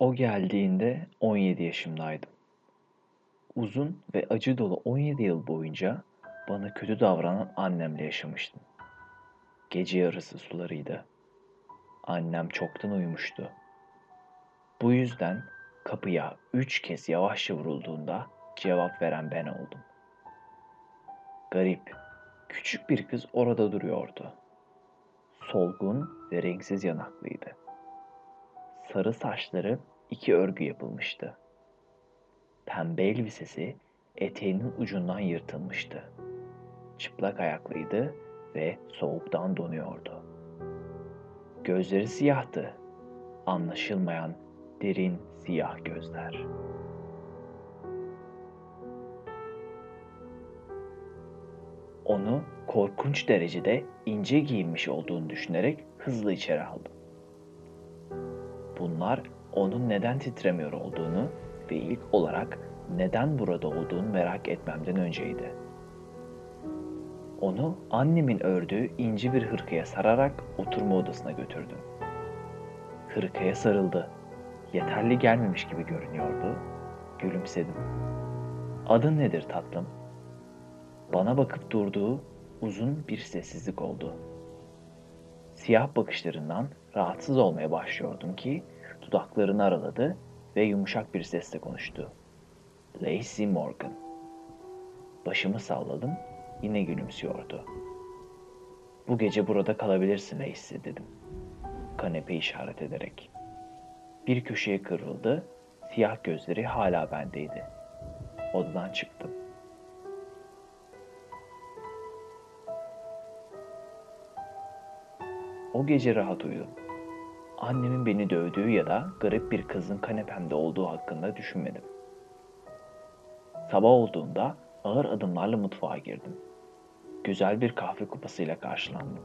O geldiğinde 17 yaşımdaydım. Uzun ve acı dolu 17 yıl boyunca bana kötü davranan annemle yaşamıştım. Gece yarısı sularıydı. Annem çoktan uyumuştu. Bu yüzden kapıya üç kez yavaşça vurulduğunda cevap veren ben oldum. Garip, küçük bir kız orada duruyordu. Solgun ve renksiz yanaklıydı. Sarı saçları iki örgü yapılmıştı. Pembe elbisesi eteğinin ucundan yırtılmıştı. Çıplak ayaklıydı ve soğuktan donuyordu. Gözleri siyahtı. Anlaşılmayan derin siyah gözler. Onu korkunç derecede ince giyinmiş olduğunu düşünerek hızlı içeri aldım. Bunlar onun neden titremiyor olduğunu ve ilk olarak neden burada olduğunu merak etmemden önceydi. Onu annemin ördüğü inci bir hırkaya sararak oturma odasına götürdüm. Hırkaya sarıldı. Yeterli gelmemiş gibi görünüyordu. Gülümsedim. Adın nedir tatlım? Bana bakıp durduğu uzun bir sessizlik oldu. Siyah bakışlarından rahatsız olmaya başlıyordum ki dudaklarını araladı ve yumuşak bir sesle konuştu. Lacey Morgan. Başımı salladım, yine gülümsüyordu. Bu gece burada kalabilirsin Lacey dedim. Kanepe işaret ederek. Bir köşeye kırıldı, siyah gözleri hala bendeydi. Odadan çıktım. O gece rahat uyudum. Annemin beni dövdüğü ya da garip bir kızın kanepemde olduğu hakkında düşünmedim. Sabah olduğunda ağır adımlarla mutfağa girdim. Güzel bir kahve kupasıyla karşılandım.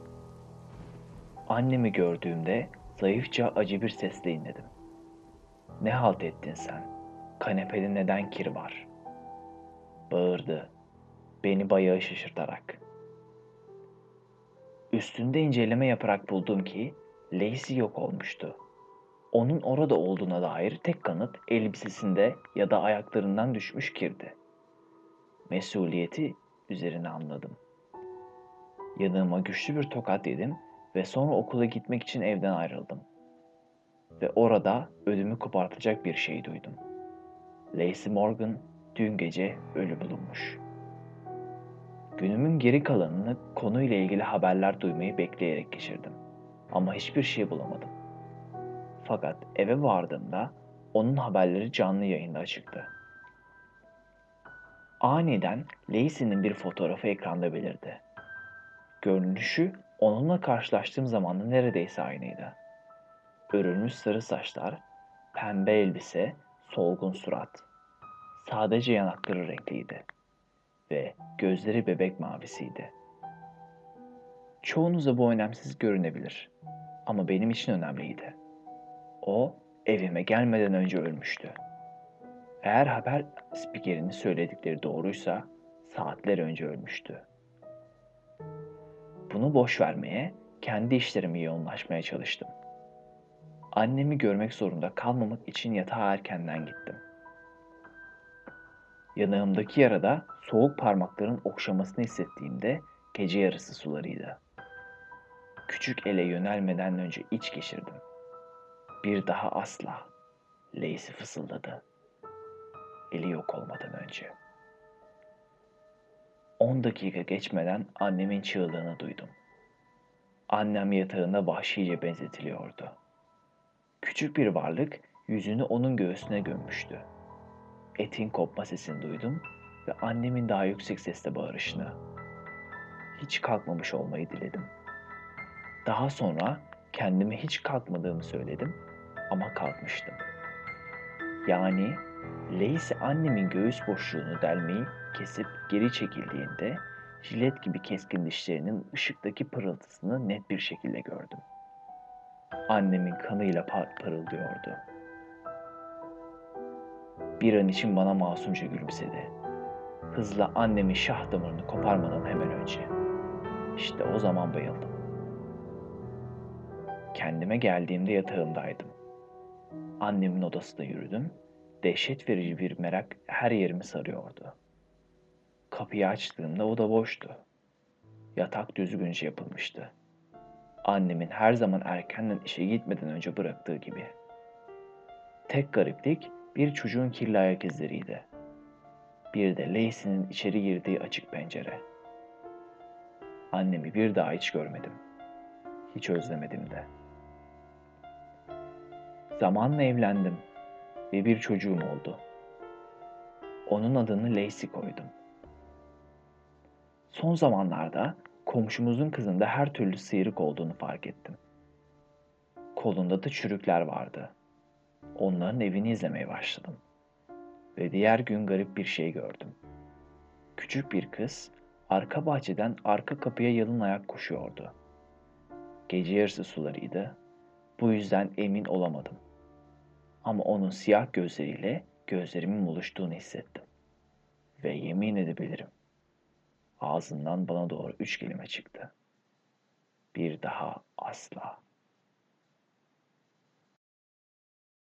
Annemi gördüğümde zayıfça acı bir sesle inledim. Ne halt ettin sen? Kanepede neden kir var? Bağırdı. Beni bayağı şaşırtarak. Üstünde inceleme yaparak buldum ki Lacey yok olmuştu. Onun orada olduğuna dair tek kanıt elbisesinde ya da ayaklarından düşmüş kirdi. Mesuliyeti üzerine anladım. Yanığıma güçlü bir tokat yedim ve sonra okula gitmek için evden ayrıldım. Ve orada ödümü kopartacak bir şey duydum. Lacey Morgan dün gece ölü bulunmuş. Günümün geri kalanını konuyla ilgili haberler duymayı bekleyerek geçirdim. Ama hiçbir şey bulamadım. Fakat eve vardığımda onun haberleri canlı yayında açıktı. Aniden Lacey'nin bir fotoğrafı ekranda belirdi. Görünüşü onunla karşılaştığım zamanda neredeyse aynıydı. Örülmüş sarı saçlar, pembe elbise, solgun surat. Sadece yanakları renkliydi ve gözleri bebek mavisiydi. Çoğunuza bu önemsiz görünebilir ama benim için önemliydi. O evime gelmeden önce ölmüştü. Eğer haber spikerinin söyledikleri doğruysa saatler önce ölmüştü. Bunu boş vermeye, kendi işlerimi yoğunlaşmaya çalıştım. Annemi görmek zorunda kalmamak için yatağa erkenden gittim. Yanağımdaki yarada soğuk parmakların okşamasını hissettiğimde gece yarısı sularıydı. Küçük ele yönelmeden önce iç geçirdim. Bir daha asla. Lacey fısıldadı. Eli yok olmadan önce. On dakika geçmeden annemin çığlığını duydum. Annem yatağında vahşice benzetiliyordu. Küçük bir varlık yüzünü onun göğsüne gömmüştü. Etin kopma sesini duydum ve annemin daha yüksek sesle bağırışını. Hiç kalkmamış olmayı diledim. Daha sonra kendime hiç kalkmadığımı söyledim ama kalkmıştım. Yani Lacey annemin göğüs boşluğunu delmeyi kesip geri çekildiğinde jilet gibi keskin dişlerinin ışıktaki pırıltısını net bir şekilde gördüm. Annemin kanıyla par parıldıyordu. Bir an için bana masumca gülümsedi. Hızla annemin şah damarını koparmadan hemen önce. İşte o zaman bayıldım. Kendime geldiğimde yatağımdaydım. Annemin odasında yürüdüm. Dehşet verici bir merak her yerimi sarıyordu. Kapıyı açtığımda oda boştu. Yatak düzgünce yapılmıştı. Annemin her zaman erkenden işe gitmeden önce bıraktığı gibi. Tek gariplik bir çocuğun kirli ayak izleriydi. Bir de Lacey'nin içeri girdiği açık pencere. Annemi bir daha hiç görmedim. Hiç özlemedim de. Zamanla evlendim ve bir çocuğum oldu. Onun adını Lacey koydum. Son zamanlarda komşumuzun kızında her türlü sıyrık olduğunu fark ettim. Kolunda da çürükler vardı. Onların evini izlemeye başladım. Ve diğer gün garip bir şey gördüm. Küçük bir kız arka bahçeden arka kapıya yalın ayak koşuyordu. Gece yarısı sularıydı. Bu yüzden emin olamadım. Ama onun siyah gözleriyle gözlerimin buluştuğunu hissettim. Ve yemin edebilirim. Ağzından bana doğru üç kelime çıktı. Bir daha asla.